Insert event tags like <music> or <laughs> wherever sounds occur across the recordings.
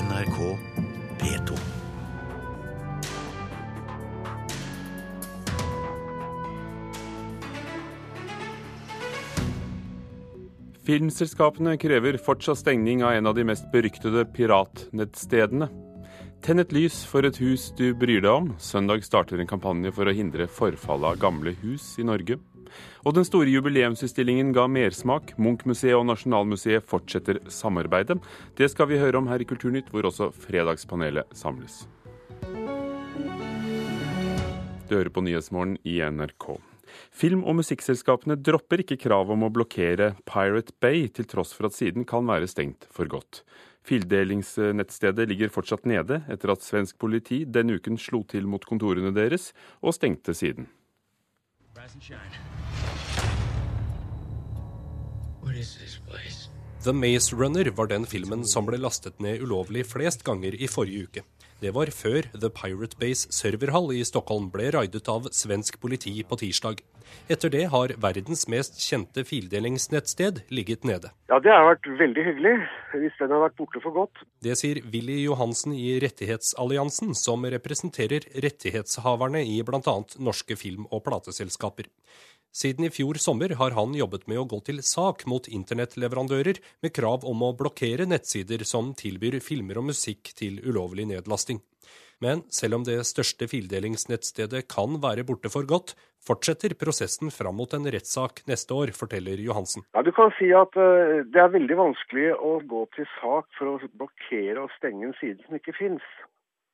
NRK P2. Filmselskapene krever fortsatt stengning av en av de mest beryktede piratnettstedene. Tenn et lys for et hus du bryr deg om. Søndag starter en kampanje for å hindre forfallet av gamle hus i Norge. Og den store jubileumsutstillingen ga mersmak. Munch-museet og Nasjonalmuseet fortsetter samarbeidet. Det skal vi høre om her i Kulturnytt, hvor også Fredagspanelet samles. Du hører på Nyhetsmorgen i NRK. Film- og musikkselskapene dropper ikke kravet om å blokkere Pirate Bay, til tross for at siden kan være stengt for godt. Fildelingsnettstedet ligger fortsatt nede, etter at svensk politi denne uken slo til mot kontorene deres og stengte siden. The Maze Runner var den filmen som ble lastet ned ulovlig flest ganger i forrige uke. Det var før The Pirate Base serverhall i Stockholm ble raidet av svensk politi på tirsdag. Etter det har verdens mest kjente fildelingsnettsted ligget nede. Ja, det har vært veldig hyggelig, hvis den har vært borte for godt. Det sier Willy Johansen i Rettighetsalliansen, som representerer rettighetshaverne i bl.a. norske film- og plateselskaper. Siden i fjor sommer har han jobbet med å gå til sak mot internettleverandører med krav om å blokkere nettsider som tilbyr filmer og musikk til ulovlig nedlasting. Men selv om det største fildelingsnettstedet kan være borte for godt, fortsetter prosessen fram mot en rettssak neste år, forteller Johansen. Ja, Du kan si at uh, det er veldig vanskelig å gå til sak for å blokkere og stenge en side som ikke fins.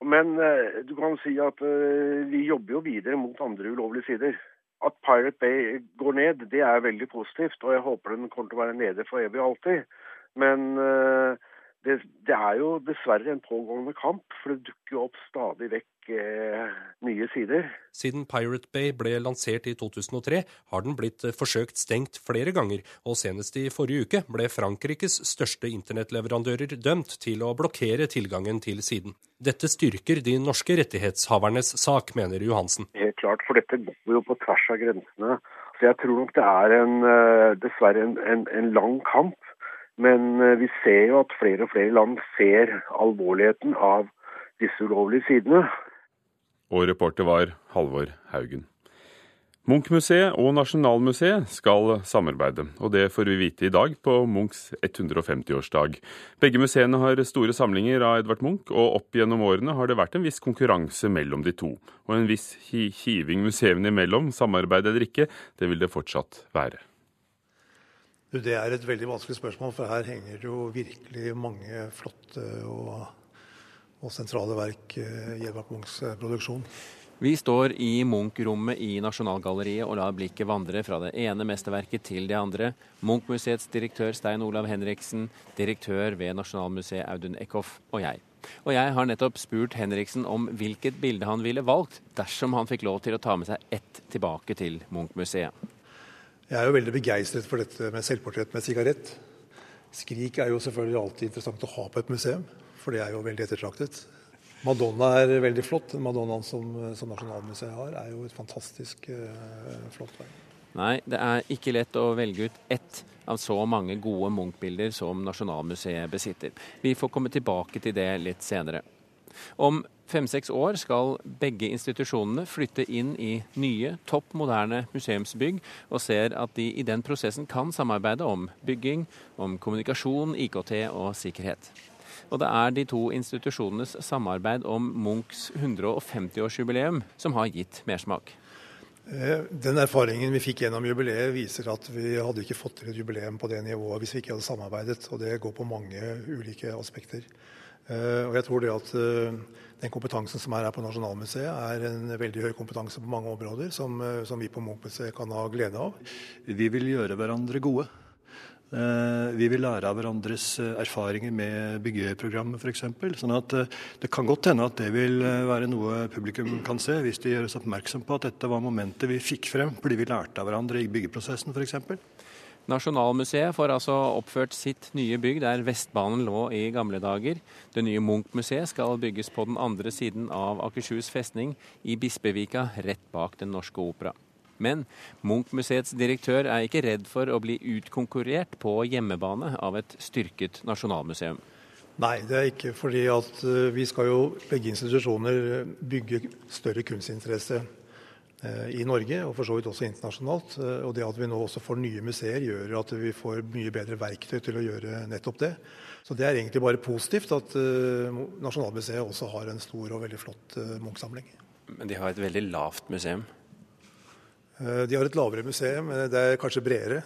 Men uh, du kan si at uh, vi jobber jo videre mot andre ulovlige sider. At Pirate Bay går ned, det er veldig positivt, og jeg håper den kommer til å være nede for evig og alltid. Men det, det, er jo dessverre en pågående kamp, for det dukker jo opp stadig vekk eh, nye sider. Siden Pirate Bay ble lansert i 2003, har den blitt forsøkt stengt flere ganger, og senest i forrige uke ble Frankrikes største internettleverandører dømt til å blokkere tilgangen til siden. Dette styrker de norske rettighetshavernes sak, mener Johansen. Helt klart, for dette går jo på tvers av grensene. Så jeg tror nok det er en, dessverre en, en, en lang kamp. Men vi ser jo at flere og flere land ser alvorligheten av disse ulovlige sidene. Og reporter var Halvor Haugen. Munch-museet og Nasjonalmuseet skal samarbeide, og det får vi vite i dag på Munchs 150-årsdag. Begge museene har store samlinger av Edvard Munch, og opp gjennom årene har det vært en viss konkurranse mellom de to. Og en viss hiving museene imellom, samarbeid eller ikke, det vil det fortsatt være. Det er et veldig vanskelig spørsmål, for her henger det jo virkelig mange flotte og, og sentrale verk i Edvard Munchs produksjon. Vi står i Munch-rommet i Nasjonalgalleriet og lar blikket vandre fra det ene mesterverket til det andre. Munch-museets direktør Stein Olav Henriksen, direktør ved Nasjonalmuseet Audun Eckhoff og jeg. Og jeg har nettopp spurt Henriksen om hvilket bilde han ville valgt dersom han fikk lov til å ta med seg ett tilbake til Munch-museet. Jeg er jo veldig begeistret for dette med selvportrett med sigarett. Skrik er jo selvfølgelig alltid interessant å ha på et museum, for det er jo veldig ettertraktet. Madonna er veldig flott. Madonnaen som, som Nasjonalmuseet har, er jo et fantastisk uh, flott verk. Nei, det er ikke lett å velge ut ett av så mange gode Munch-bilder som Nasjonalmuseet besitter. Vi får komme tilbake til det litt senere. Om fem-seks år skal begge institusjonene flytte inn i nye, topp moderne museumsbygg, og ser at de i den prosessen kan samarbeide om bygging, om kommunikasjon, IKT og sikkerhet. Og det er de to institusjonenes samarbeid om Munchs 150-årsjubileum som har gitt mersmak. Den erfaringen vi fikk gjennom jubileet, viser at vi hadde ikke fått til et jubileum på det nivået hvis vi ikke hadde samarbeidet. Og det går på mange ulike aspekter. Og jeg tror det at den kompetansen som er her på Nasjonalmuseet, er en veldig høy kompetanse på mange områder, som, som vi på Munch-museet kan ha glede av. Vi vil gjøre hverandre gode. Vi vil lære av hverandres erfaringer med byggeprogrammet f.eks. Sånn at det kan godt hende at det vil være noe publikum kan se, hvis de gjøres oppmerksom på at dette var momentet vi fikk frem fordi vi lærte av hverandre i byggeprosessen f.eks. Nasjonalmuseet får altså oppført sitt nye bygg der Vestbanen lå i gamle dager. Det nye Munch-museet skal bygges på den andre siden av Akershus festning, i Bispevika, rett bak Den norske opera. Men Munch-museets direktør er ikke redd for å bli utkonkurrert på hjemmebane av et styrket nasjonalmuseum. Nei, det er ikke fordi at eh, vi skal jo begge institusjoner bygge større kunstinteresse eh, i Norge, og for så vidt også internasjonalt. Eh, og det at vi nå også får nye museer, gjør at vi får mye bedre verktøy til å gjøre nettopp det. Så det er egentlig bare positivt at Nasjonalmuseet også har en stor og veldig flott Munch-samling. Men de har et veldig lavt museum? De har et lavere museum, men det er kanskje bredere.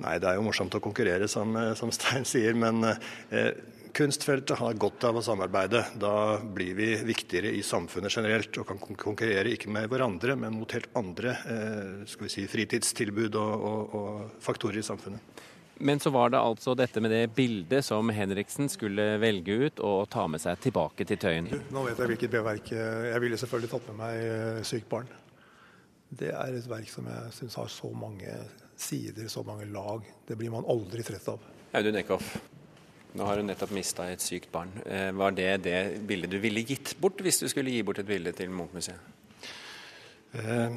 Nei, det er jo morsomt å konkurrere, som, som Stein sier. Men eh, kunstfeltet har godt av å samarbeide. Da blir vi viktigere i samfunnet generelt og kan konkurrere ikke med hverandre, men mot helt andre eh, skal vi si, fritidstilbud og, og, og faktorer i samfunnet. Men så var det altså dette med det bildet som Henriksen skulle velge ut og ta med seg tilbake til Tøyen. Nå vet jeg hvilket B-verk. Jeg ville selvfølgelig tatt med meg eh, 'Sykt barn'. Det er et verk som jeg syns har så mange sider, så mange lag. Det blir man aldri trett av. Audun Eckhoff, nå har du nettopp mista et sykt barn. Eh, var det det bildet du ville gitt bort hvis du skulle gi bort et bilde til Munch-museet? Eh,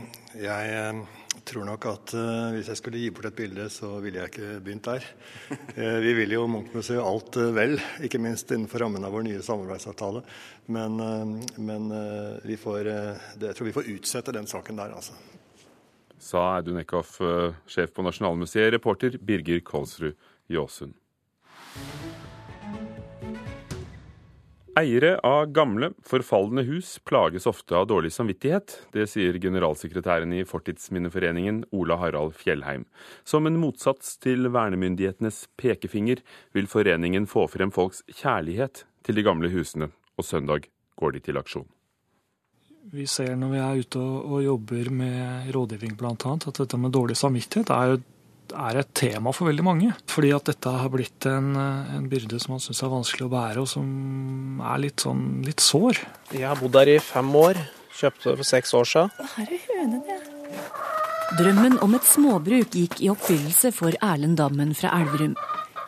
jeg tror nok at hvis jeg skulle gi bort et bilde, så ville jeg ikke begynt der. <laughs> Vi vil jo Munch-museet alt vel, ikke minst innenfor rammen av vår nye samarbeidsavtale. Men, men vi får, det, jeg tror vi får utsette den saken der, altså. Sa Audun Eckhoff, sjef på Nasjonalmuseet, reporter Birger Kolsrud Jåsund. Eiere av gamle, forfalne hus plages ofte av dårlig samvittighet. Det sier generalsekretæren i Fortidsminneforeningen, Ola Harald Fjellheim. Som en motsats til vernemyndighetenes pekefinger vil foreningen få frem folks kjærlighet til de gamle husene, og søndag går de til aksjon. Vi ser når vi er ute og, jobber med rådgivning bl.a. at dette med dårlig samvittighet er jo er et tema for veldig mange. Fordi at dette har blitt en, en byrde som man syns er vanskelig å bære, og som er litt sånn litt sår. Jeg har bodd her i fem år. Kjøpte det for seks år siden. Her er hønene. Drømmen om et småbruk gikk i oppfyllelse for Erlend Dammen fra Elverum.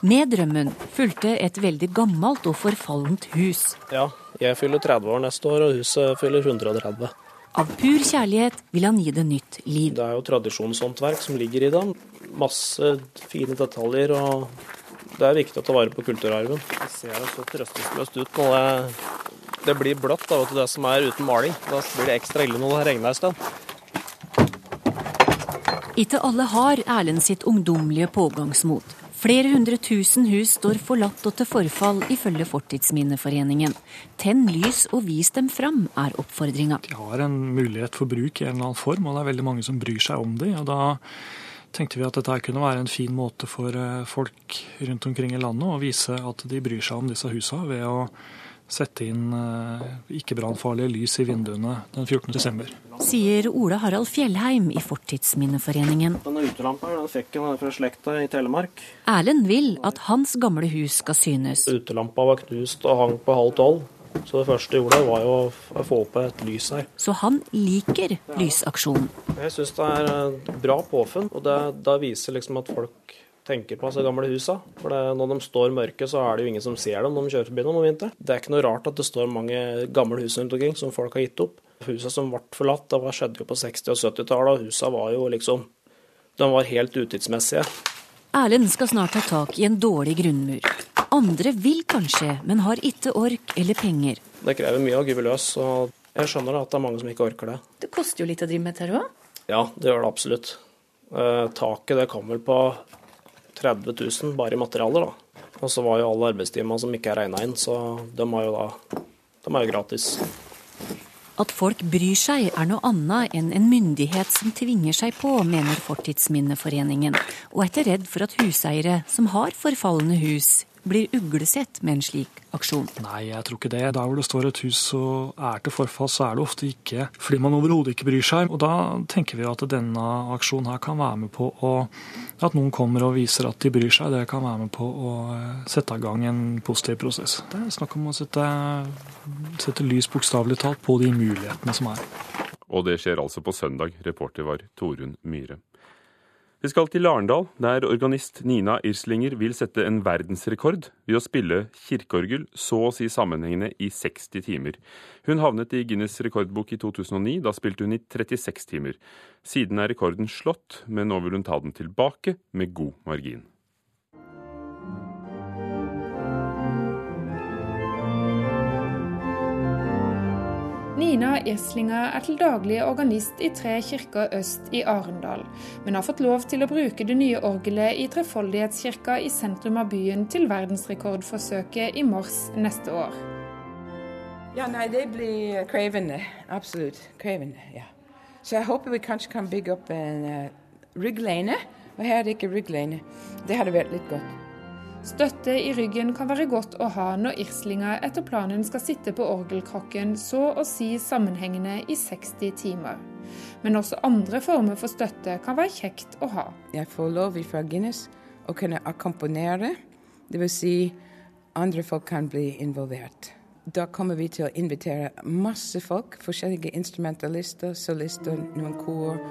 Med drømmen fulgte et veldig gammelt og forfallent hus. Ja, jeg fyller 30 år neste år, og huset fyller 130. Av pur kjærlighet vil han gi det nytt liv. Det er jo tradisjonshåndverk som ligger i den. Masse fine detaljer, og det er viktig å ta vare på kulturarven. Det ser jo så trøstesløst ut når det, det blir bløtt av det som er uten maling. Da blir det ekstra ille når det regner en stund. Ikke alle har Erlend sitt ungdommelige pågangsmot. Flere hundre tusen hus står forlatt og til forfall, ifølge Fortidsminneforeningen. Tenn lys og vis dem fram, er oppfordringa. De har en mulighet for bruk i en eller annen form, og det er veldig mange som bryr seg om det. og da tenkte vi at dette kunne være en fin måte for eh, folk rundt omkring i landet å vise at de bryr seg om disse husa, ved å sette inn eh, ikke-brannfarlige lys i vinduene den 14.12. Sier Ola Harald Fjellheim i Fortidsminneforeningen. Denne utelampa den fikk han fra slekta i Telemark. Erlend vil at hans gamle hus skal synes. Utelampa var knust og hang på halv tolv. Så det første jeg gjorde, var jo å få opp et lys her. Så han liker lysaksjonen. Jeg syns det er eh, bra påfunn, og det, det viser liksom at folk tenker på disse gamle husa. For det, når de står mørke, så er det jo ingen som ser dem når de kjører forbi dem om vinteren. Det er ikke noe rart at det står mange gamle hus rundt omkring som folk har gitt opp. Husa som ble forlatt, det skjedde jo på 60- og 70-tallet, og husa var jo liksom De var helt utidsmessige. Erlend skal snart ta tak i en dårlig grunnmur. Andre vil kanskje, men har ikke ork eller penger. Det krever mye å gyve løs, og jeg skjønner at det er mange som ikke orker det. Det koster jo litt å drive med dette òg? Ja, det gjør det absolutt. Eh, taket det kommer vel på 30 000 bare i materialer. da. Og så var jo alle arbeidstimene som ikke er regna inn, så de er jo da de er jo gratis. At folk bryr seg er noe annet enn en myndighet som tvinger seg på, mener Fortidsminneforeningen, og er ikke redd for at huseiere som har forfalne hus, blir uglesett med en slik aksjon? Nei, jeg tror ikke det. Der hvor det står et hus og er til forfall, så er det ofte ikke fordi man overhodet ikke bryr seg. Og da tenker vi at denne aksjonen her kan være med på å At noen kommer og viser at de bryr seg, det kan være med på å eh, sette i gang en positiv prosess. Det er snakk om å sette, sette lys bokstavelig talt på de mulighetene som er. Og det skjer altså på søndag. Reporter var Torunn Myhre. Vi skal til Arendal, der organist Nina Irslinger vil sette en verdensrekord ved å spille kirkeorgel så å si sammenhengende i 60 timer. Hun havnet i Guinness rekordbok i 2009. Da spilte hun i 36 timer. Siden er rekorden slått, men nå vil hun ta den tilbake med god margin. Nina Gjeslinga er til daglig organist i Tre kirker øst i Arendal, men har fått lov til å bruke det nye orgelet i Trefoldighetskirka i sentrum av byen til verdensrekordforsøket i mars neste år. Ja, nei, det blir krevende. Absolutt krevende. ja. Så jeg håper vi kanskje kan bygge opp en uh, rygglene. Og her er det ikke rygglene. Det hadde vært litt godt. Støtte i ryggen kan være godt å ha når irslinger etter planen skal sitte på orgelkrokken så å si sammenhengende i 60 timer. Men også andre former for støtte kan være kjekt å ha. Jeg får lov fra Guinness å kunne akkompagnere, dvs. Si andre folk kan bli involvert. Da kommer vi til å invitere masse folk, forskjellige instrumentalister, solister, noen kor.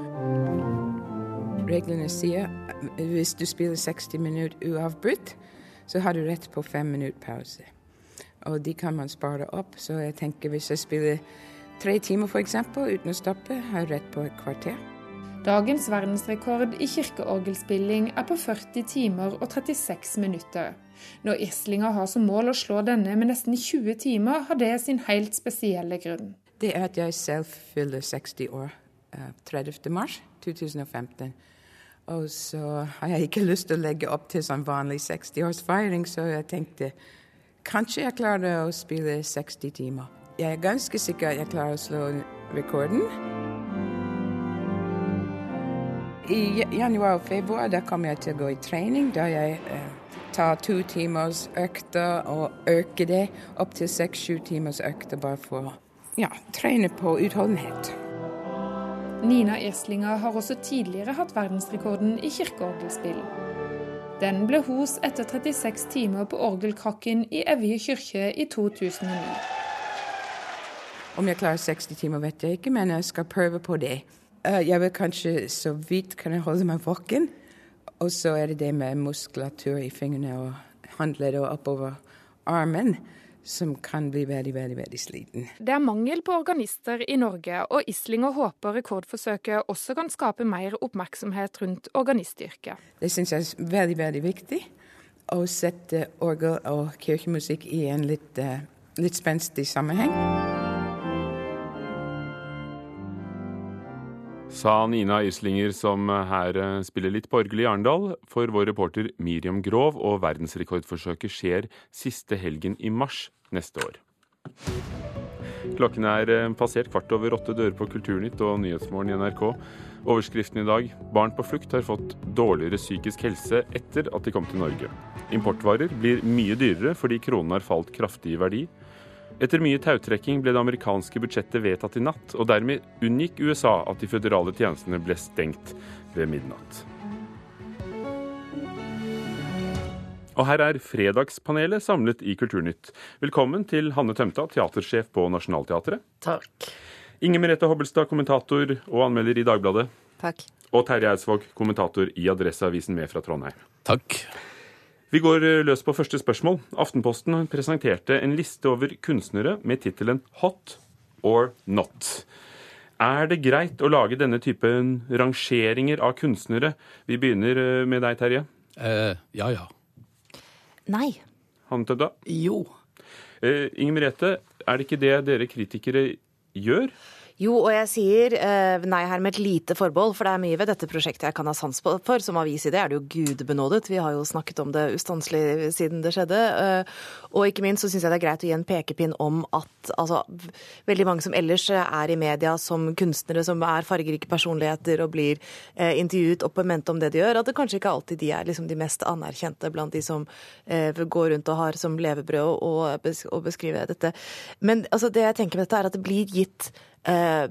Reglene sier hvis du spiller 60 minutter uavbrutt, så har du rett på fem minutter pause. Og de kan man spare opp, så jeg tenker hvis jeg spiller tre timer f.eks. uten å stoppe, har jeg rett på et kvarter. Dagens verdensrekord i kirkeorgelspilling er på 40 timer og 36 minutter. Når Islinger har som mål å slå denne med nesten 20 timer, har det sin helt spesielle grunn. Det er at jeg selv fyller 60 år 30. Eh, mars 2015. Og så har jeg ikke lyst til å legge opp til sånn vanlig 60-årsfeiring, så jeg tenkte kanskje jeg klarer å spille 60 timer. Jeg er ganske sikker at jeg klarer å slå rekorden. I januar og februar da kommer jeg til å gå i trening, da jeg eh, tar to timers økter og øker det opp til seks-sju timers økter bare for å ja, trene på utholdenhet. Nina Irslinger har også tidligere hatt verdensrekorden i kirkeorgelspill. Den ble hos etter 36 timer på orgelkrakken i Evje kirke i 2009. Om jeg klarer 60 timer, vet jeg ikke, men jeg skal prøve på det. Eh, jeg vil kanskje så vidt kunne holde meg våken. Og så er det det med muskulatur i fingrene og håndleddet og oppover armen som kan bli veldig, veldig, veldig sliten. Det er mangel på organister i Norge, og Islinger håper rekordforsøket også kan skape mer oppmerksomhet rundt organistyrket. Det syns jeg er veldig, veldig viktig. Å sette orgel og kirkemusikk i en litt, uh, litt spenstig sammenheng. Sa Nina Islinger, som her eh, spiller litt orgel i Arendal, for vår reporter Miriam Grov, og verdensrekordforsøket skjer siste helgen i mars neste år. Klokken er eh, passert kvart over åtte dører på Kulturnytt og Nyhetsmorgen i NRK. Overskriften i dag barn på flukt har fått dårligere psykisk helse etter at de kom til Norge. Importvarer blir mye dyrere fordi kronen har falt kraftig i verdi. Etter mye tautrekking ble det amerikanske budsjettet vedtatt i natt, og dermed unngikk USA at de føderale tjenestene ble stengt ved midnatt. Og her er Fredagspanelet samlet i Kulturnytt. Velkommen til Hanne Tømta, teatersjef på Nationaltheatret. Takk. Inger Merete Hobbelstad, kommentator og anmelder i Dagbladet. Takk. Og Terje Eidsvåg, kommentator i Adresseavisen med fra Trondheim. Takk. Vi går eh, løs på første spørsmål. Aftenposten presenterte en liste over kunstnere med tittelen Hot or Not. Er det greit å lage denne typen rangeringer av kunstnere? Vi begynner eh, med deg, Terje. Eh, ja, ja. Nei. Hanne Jo. Eh, Inger Merete, er det ikke det dere kritikere gjør? Jo, og jeg sier eh, nei her med et lite forbehold, for det er mye ved dette prosjektet jeg kan ha sans for. Som avis i det er det jo gudbenådet. Vi har jo snakket om det ustanselig siden det skjedde. Eh, og ikke minst så syns jeg det er greit å gi en pekepinn om at altså, veldig mange som ellers er i media som kunstnere, som er fargerike personligheter og blir eh, intervjuet og ment om det de gjør, at det kanskje ikke alltid de er liksom de mest anerkjente blant de som eh, går rundt og har som levebrød å beskrive dette. Men altså, det jeg tenker med dette, er at det blir gitt eh,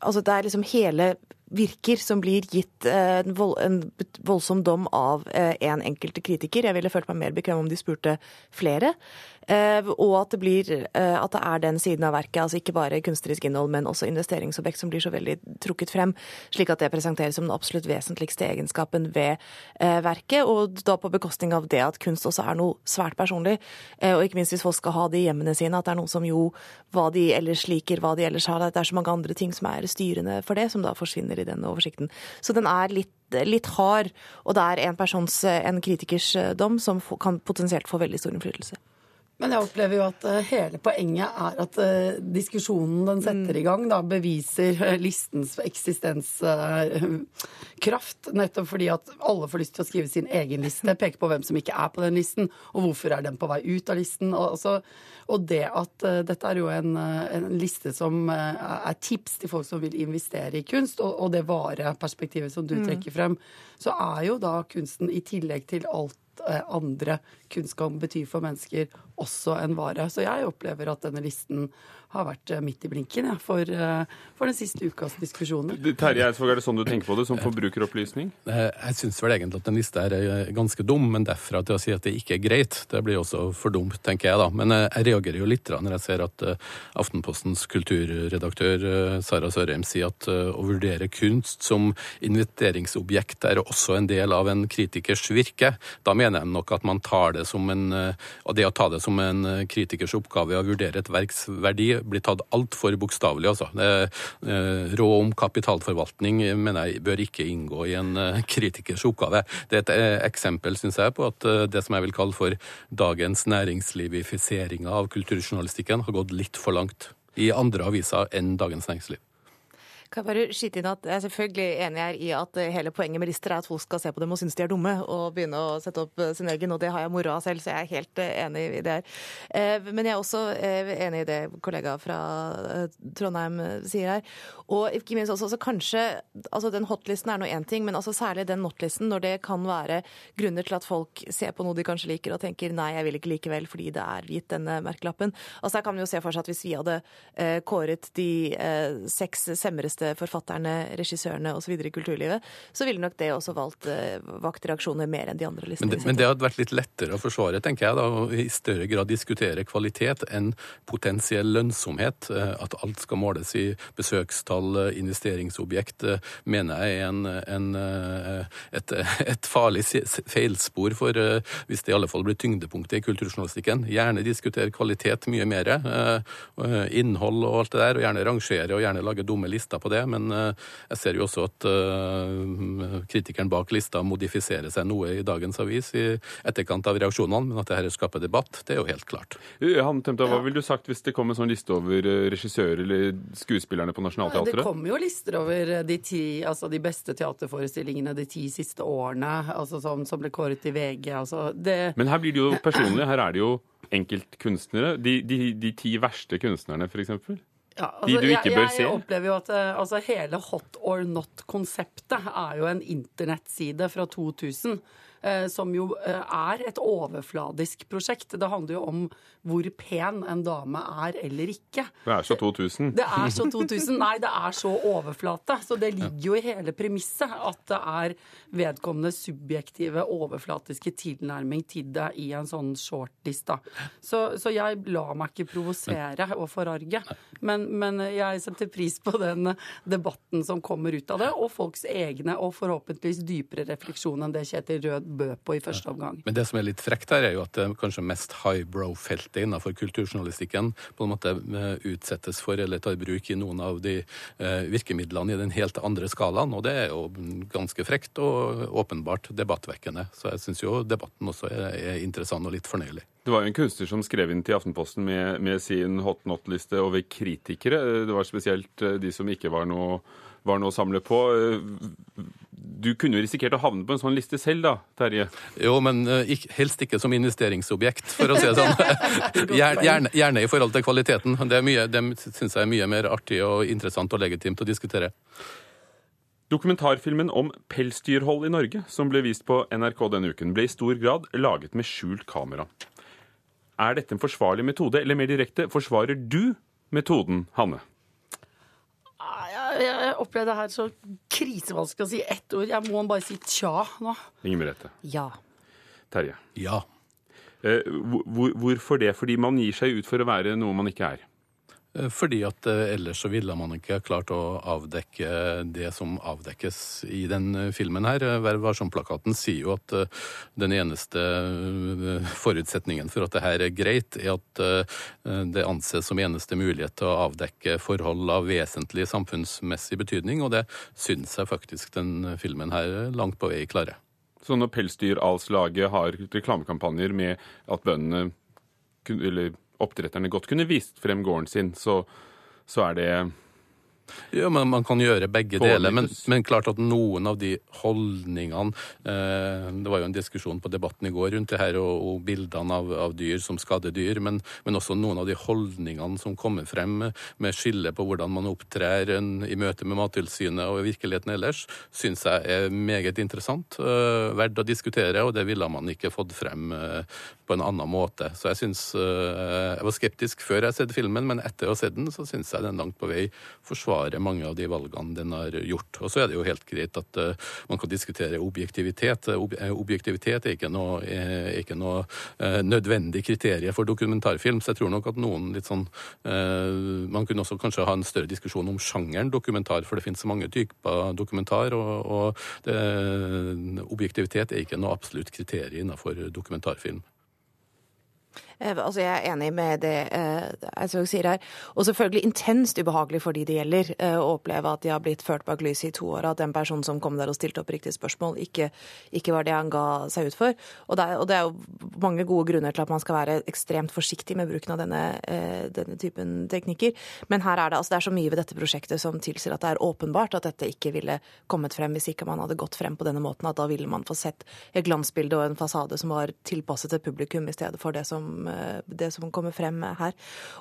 Altså det er liksom hele virker som blir gitt eh, en, vold, en voldsom dom av eh, en enkelte kritiker. Jeg ville følt meg mer bekvem om de spurte flere. Eh, og at det, blir, eh, at det er den siden av verket, altså ikke bare kunstnerisk innhold, men også investeringsobjekt, som blir så veldig trukket frem, slik at det presenteres som den absolutt vesentligste egenskapen ved eh, verket. Og da på bekostning av det at kunst også er noe svært personlig. Og ikke minst hvis folk skal ha det i hjemmene sine, at det er noe som jo hva de ellers liker, hva de ellers har. Det er så mange andre ting som er styrende for det, som da forsvinner i denne oversikten. Så den er litt litt hard, og det er en persons, en kritikers dom, som kan potensielt få veldig stor innflytelse. Men jeg opplever jo at uh, hele poenget er at uh, diskusjonen den setter i gang, da beviser uh, listens eksistenskraft. nettopp fordi at alle får lyst til å skrive sin egen liste, <laughs> peke på hvem som ikke er på den listen, og hvorfor er den på vei ut av listen. Og, altså, det at dette er jo en, en liste som er tips til folk som vil investere i kunst, og, og det vareperspektivet som du mm. trekker frem, så er jo da kunsten i tillegg til alt Eh, andre kunnskap betyr for mennesker, også en vare. Så jeg opplever at denne listen har vært eh, midt i blinken ja, for, eh, for, den siste ukas diskusjoner. Terje Eidsvåg, er det sånn du tenker på det, som forbrukeropplysning? Jeg syns vel egentlig at den lista er ganske dum, men derfra til å si at det ikke er greit, det blir også for dumt, tenker jeg da. Men jeg reagerer jo litt når jeg ser at Aftenpostens kulturredaktør Sara Sørheim sier at å vurdere kunst som investeringsobjekt er også en del av en kritikers virke. Da mener jeg nok at man tar det som en Og det å ta det som en kritikers oppgave å vurdere et verks verdi blir tatt altfor bokstavelig. Altså. Eh, råd om kapitalforvaltning mener jeg bør ikke inngå i en eh, kritikers oppgave. Det er et eh, eksempel, syns jeg, på at det som jeg vil kalle for dagens næringslivifisering av kulturjournalistikken, har gått litt for langt i andre aviser enn Dagens Næringsliv. Kan jeg bare skyte inn at Jeg er selvfølgelig enig her i at hele poenget med lister er at folk skal se på dem og synes de er dumme, og begynne å sette opp sin egen. Og det har jeg moro av selv, så jeg er helt eh, enig i det her. Eh, men jeg er også eh, enig i det kollega fra Trondheim sier her. Og ikke minst også, så kanskje altså Den hotlisten er nå én ting, men altså særlig den notlisten, når det kan være grunner til at folk ser på noe de kanskje liker og tenker nei, jeg vil ikke likevel fordi det er gitt denne merkelappen. Altså Her kan vi jo se for seg at hvis vi hadde kåret de seks semreste beste forfatterne, regissørene osv. i kulturlivet, så ville nok det også valgt uh, vakt reaksjoner mer enn de andre listene. Men det, men det hadde vært litt lettere å forsvare, tenker jeg, da, å i større grad diskutere kvalitet enn potensiell lønnsomhet. Eh, at alt skal måles i besøkstall, eh, investeringsobjekt, mener jeg er en, en, et, <laughs> et, farlig feilspor for hvis det i alle fall blir tyngdepunktet i kulturjournalistikken. Gjerne diskutere kvalitet mye mer. Innhold og alt det der, og gjerne rangere og gjerne lage dumme lister på det, men eh, jeg ser jo også at eh, kritikeren bak lista modifiserer seg noe i dagens avis i etterkant av reaksjonene, men at dette skaper debatt, det er jo helt klart. Han Temta, Hva ville du sagt hvis det kom en sånn liste over eh, regissører eller skuespillerne på Nationaltheatret? Det kommer jo lister over de, ti, altså de beste teaterforestillingene de ti siste årene, altså som, som ble kåret i VG. Altså det... Men her blir det jo personlig. Her er det jo enkeltkunstnere. De, de, de ti verste kunstnerne, f.eks. Ja, altså, de du ikke bør se? Jeg opplever jo at eh, altså, hele hot or not-konseptet er jo en internettside fra 2000 Eh, som jo eh, er et overfladisk prosjekt. Det handler jo om hvor pen en dame er eller ikke. Det er så 2000. Det er så 2000. Nei, det er så overflate. Så det ligger jo i hele premisset at det er vedkommende subjektive, overflatiske tilnærming til det i en sånn shortlist. Så, så jeg lar meg ikke provosere og forarge. Men, men jeg setter pris på den debatten som kommer ut av det, og folks egne og forhåpentligvis dypere refleksjon enn det Kjetil Rød bød på i første omgang. Men det som er litt frekt her, er jo at det kanskje mest highbrow-feltet innenfor kulturjournalistikken på en måte eh, utsettes for eller tar bruk i noen av de eh, virkemidlene i den helt andre skalaen. Og det er jo ganske frekt og åpenbart debattvekkende. Så jeg syns jo debatten også er, er interessant og litt fornøyelig. Det var jo en kunstner som skrev inn til Aftenposten med, med sin hot not-liste over kritikere. Det var spesielt eh, de som ikke var noe, var noe å samle på du kunne jo risikert å havne på en sånn liste selv, da, Terje? Jo, men uh, helst ikke som investeringsobjekt, for å si det sånn. <laughs> gjerne, gjerne, i forhold til kvaliteten. Det, er det syns jeg er mye mer artig og interessant og legitimt å diskutere. Dokumentarfilmen om pelsdyrhold i Norge, som ble vist på NRK denne uken, ble i stor grad laget med skjult kamera. Er dette en forsvarlig metode, eller mer direkte, forsvarer du metoden, Hanne? Jeg opplevde det her så krisevanskelig å si ett ord. Jeg må bare si tja nå. Inger Merete. Ja. Terje. Ja. Eh, hvor, hvorfor det? Fordi man gir seg ut for å være noe man ikke er? Eh, fordi at eh, ellers så ville man ikke klart å avdekke det som avdekkes i den eh, filmen her. Vær varsom-plakaten sier jo at den eneste forutsetningen for at det her er greit, er at det anses som eneste mulighet til å avdekke forhold av vesentlig samfunnsmessig betydning, og det syns jeg faktisk den filmen her langt på vei klarer. Så når Pelsdyralslaget har reklamekampanjer med at bøndene eller oppdretterne godt kunne vist frem gården sin, så, så er det ja, men Man kan gjøre begge deler, men, men klart at noen av de holdningene eh, Det var jo en diskusjon på Debatten i går rundt det her, og, og bildene av, av dyr som skadedyr, men, men også noen av de holdningene som kommer frem med skille på hvordan man opptrer en, i møte med Mattilsynet og virkeligheten ellers, syns jeg er meget interessant. Eh, verdt å diskutere, og det ville man ikke fått frem eh, på en annen måte. Så jeg syns eh, Jeg var skeptisk før jeg sett filmen, men etter å ha sett den, så syns jeg den langt på vei forsvarer mange av de valgene den har gjort. Og så er det jo helt greit at eh, man kan diskutere objektivitet. Ob eh, objektivitet er ikke noe, er ikke noe eh, nødvendig kriterium for dokumentarfilm, så jeg tror nok at noen litt sånn eh, Man kunne også kanskje ha en større diskusjon om sjangeren dokumentar, for det finnes så mange typer dokumentar, og, og det, objektivitet er ikke noe absolutt kriterium innenfor dokumentarfilm. Eh, Altså, jeg er enig med det eh, Eidsvåg sier her. Og selvfølgelig intenst ubehagelig for de det gjelder, eh, å oppleve at de har blitt ført bak lyset i to år, at den personen som kom der og stilte opp riktige spørsmål, ikke, ikke var det han ga seg ut for. Og det, er, og det er jo mange gode grunner til at man skal være ekstremt forsiktig med bruken av denne, eh, denne typen teknikker. Men her er det, altså, det er så mye ved dette prosjektet som tilsier at det er åpenbart at dette ikke ville kommet frem hvis ikke man hadde gått frem på denne måten. At da ville man få sett et glansbilde og en fasade som var tilpasset et publikum i stedet for det som eh, det som kommer frem her.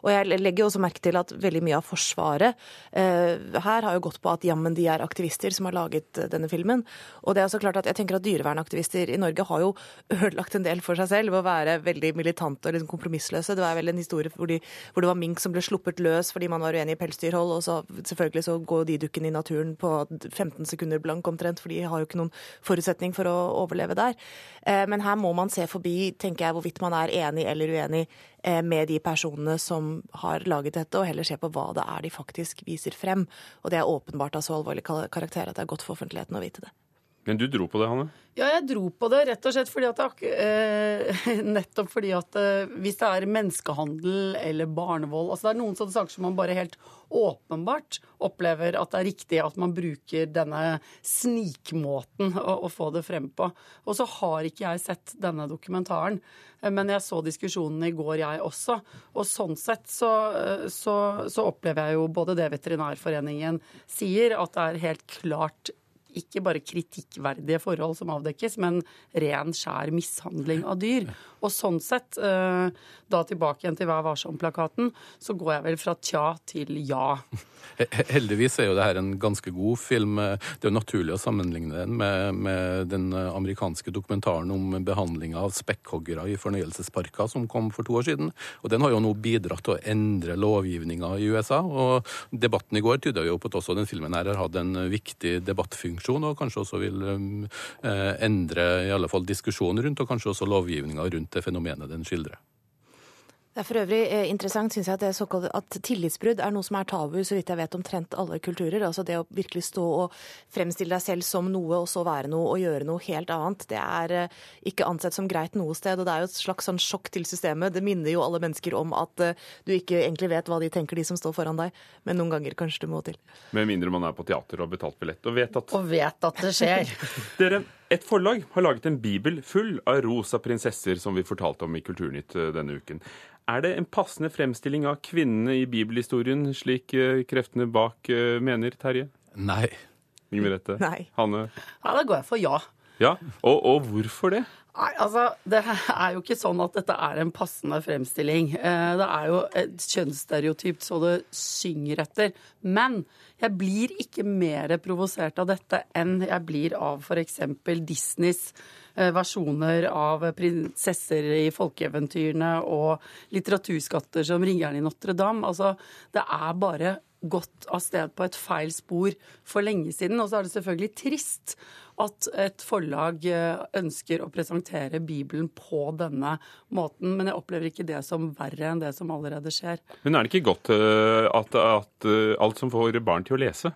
Og jeg legger også merke til at veldig mye av forsvaret eh, her har jo gått på at jammen de er aktivister som har laget eh, denne filmen. Og det er så klart at jeg tenker at dyrevernaktivister i Norge har jo <laughs> ødelagt en del for seg selv ved å være veldig militante og liksom kompromissløse. Det var vel en historie hvor, de, hvor det var mink som ble sluppet løs fordi man var uenig i pelsdyrhold, og så selvfølgelig så går de dukken i naturen på 15 sekunder blank omtrent, for de har jo ikke noen forutsetning for å overleve der. Eh, Men her må man se forbi, tenker jeg, hvorvidt man er enig eller uenig eh, med de personene som har laget dette, og heller se på hva det er de faktisk viser frem. Og det er åpenbart av så alvorlig karakter at det er godt for offentligheten å vite det. Men du dro på det, Hanne? Ja, jeg dro på det rett og slett fordi at eh, <laughs> nettopp fordi at eh, hvis det er menneskehandel eller barnevold altså Det er noen sånne saker som man bare helt åpenbart opplever at det er riktig at man bruker denne snikmåten å, å få det frem på. Og så har ikke jeg sett denne dokumentaren, eh, men jeg så diskusjonen i går, jeg også. Og sånn sett så, eh, så, så opplever jeg jo både det Veterinærforeningen sier, at det er helt klart ikke bare kritikkverdige forhold som avdekkes, men ren, skjær mishandling av dyr. Og sånn sett, eh, da tilbake igjen til Vær varsom-plakaten, så går jeg vel fra tja til ja. Heldigvis er jo det her en ganske god film. Det er jo naturlig å sammenligne den med, med den amerikanske dokumentaren om behandlinga av spekkhoggere i fornøyelsesparker som kom for to år siden. Og Den har jo nå bidratt til å endre lovgivninga i USA. og Debatten i går tyder jo på at også den filmen her har hatt en viktig debattfunksjon, og kanskje også vil eh, endre i alle fall diskusjonen rundt, og kanskje også lovgivninga rundt det fenomenet den skildrer. Det er for øvrig eh, interessant synes jeg at, at tillitsbrudd er noe som er tabu, så vidt jeg vet, omtrent alle kulturer. Altså det å virkelig stå og fremstille deg selv som noe, og så være noe og gjøre noe helt annet, det er eh, ikke ansett som greit noe sted. Og det er jo et slags sånn sjokk til systemet. Det minner jo alle mennesker om at eh, du ikke egentlig vet hva de tenker, de som står foran deg. Men noen ganger kanskje det må til. Med mindre man er på teater og har betalt billett og vet at Og vet at det skjer. <laughs> Dere, et forlag har laget en bibel full av rosa prinsesser, som vi fortalte om i Kulturnytt eh, denne uken. Er det en passende fremstilling av kvinnene i bibelhistorien, slik eh, kreftene bak eh, mener, Terje? Nei. Inger Merete? Nei. Hanne? Ja, da går jeg for ja. Ja, og, og hvorfor det? Nei, altså, Det er jo ikke sånn at dette er en passende fremstilling. Eh, Det er jo et kjønnsstereotypt så det synger etter. Men jeg blir ikke mer provosert av dette enn jeg blir av f.eks. Disneys versjoner av prinsesser i folkeeventyrene og litteraturskatter som Ringeren i Notre-Dame. Altså, det er bare gått av sted på et feil spor for lenge siden. Og så er det selvfølgelig trist at et forlag eh, ønsker å presentere Bibelen på denne måten, men jeg opplever ikke det som verre enn det som allerede skjer. Men er det ikke godt eh, at, at eh, alt som får barn til å lese?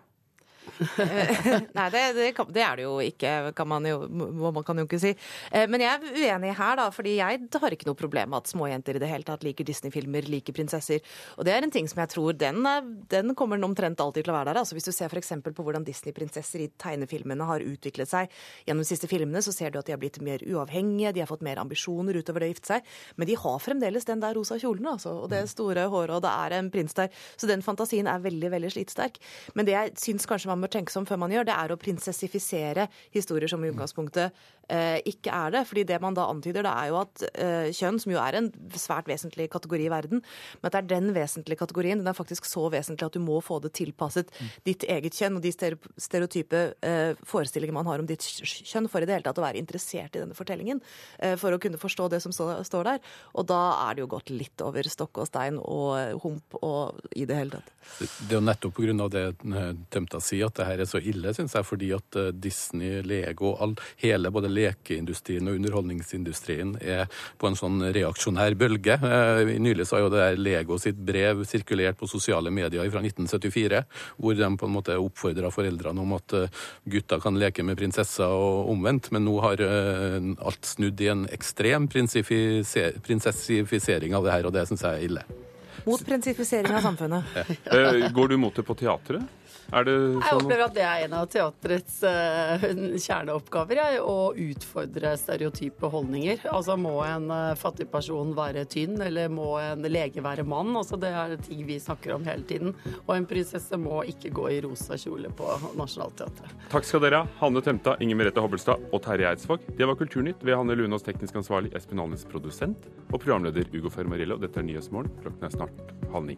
<laughs> Nei, det, det, kan, det, er det jo ikke, kan man jo, man kan jo ikke si. Eh, men jeg er uenig her, da, fordi jeg har ikke noe problem med at småjenter i det hele tatt liker Disney-filmer, liker prinsesser. Og det er en ting som jeg tror den, den kommer omtrent alltid til å være der. Altså Hvis du ser f.eks. på hvordan Disney-prinsesser i tegnefilmene har utviklet seg gjennom de siste filmene, så ser du at de har blitt mer uavhengige, de har fått mer ambisjoner utover det å gifte seg. Men de har fremdeles den der rosa kjolen, altså, og det store håret, og det er en prins der. Så den fantasien er veldig, veldig slitsterk. Men det jeg syns kanskje man bør tenke seg om før man gjør, det er å prinsessifisere historier som i utgangspunktet eh, ikke er det. Fordi det man da antyder, det er jo at eh, kjønn, som jo er en svært vesentlig kategori i verden, men at det er den vesentlige kategorien, den er faktisk så vesentlig at du må få det tilpasset ditt eget kjønn og de stereotype eh, forestillinger man har om ditt kjønn, for i det hele tatt å være interessert i denne fortellingen. Eh, for å kunne forstå det som står der. Og da er det jo gått litt over stokk og stein og hump og i det hele tatt. Det er jo nettopp pga. det Tømta sier, at det her er så ille, syns jeg. Fordi at eh, Disney, Lego, all, hele både lekeindustrien og underholdningsindustrien er på en sånn reaksjonær bølge. Eh, nylig så har jo det der Lego sitt brev sirkulert på sosiale medier fra 1974, hvor de på en måte oppfordra foreldrene om at eh, gutter kan leke med prinsesser og omvendt. Men nå har alt snudd i en ekstrem prinsessifisering av det her, og det syns jeg er ille. Mot prinsifisering av samfunnet. Ja. Går du mot det på teatret? Det sånn? Jeg opplever at det er en av teatrets uh, kjerneoppgaver, jeg, å utfordre stereotype holdninger. Altså må en uh, fattig person være tynn, eller må en lege være mann? Altså det er ting vi snakker om hele tiden. Og en prinsesse må ikke gå i rosa kjole på Nationaltheatret. Takk skal dere ha, Hanne Temta, Inger Merete Hobbelstad og Terje Eidsvåg. Det var Kulturnytt ved Hanne Lunås, teknisk ansvarlig, Espen Alnes, produsent, og programleder Ugo Fermarillo. Dette er Nyhetsmorgen. Klokken er snart halv ni.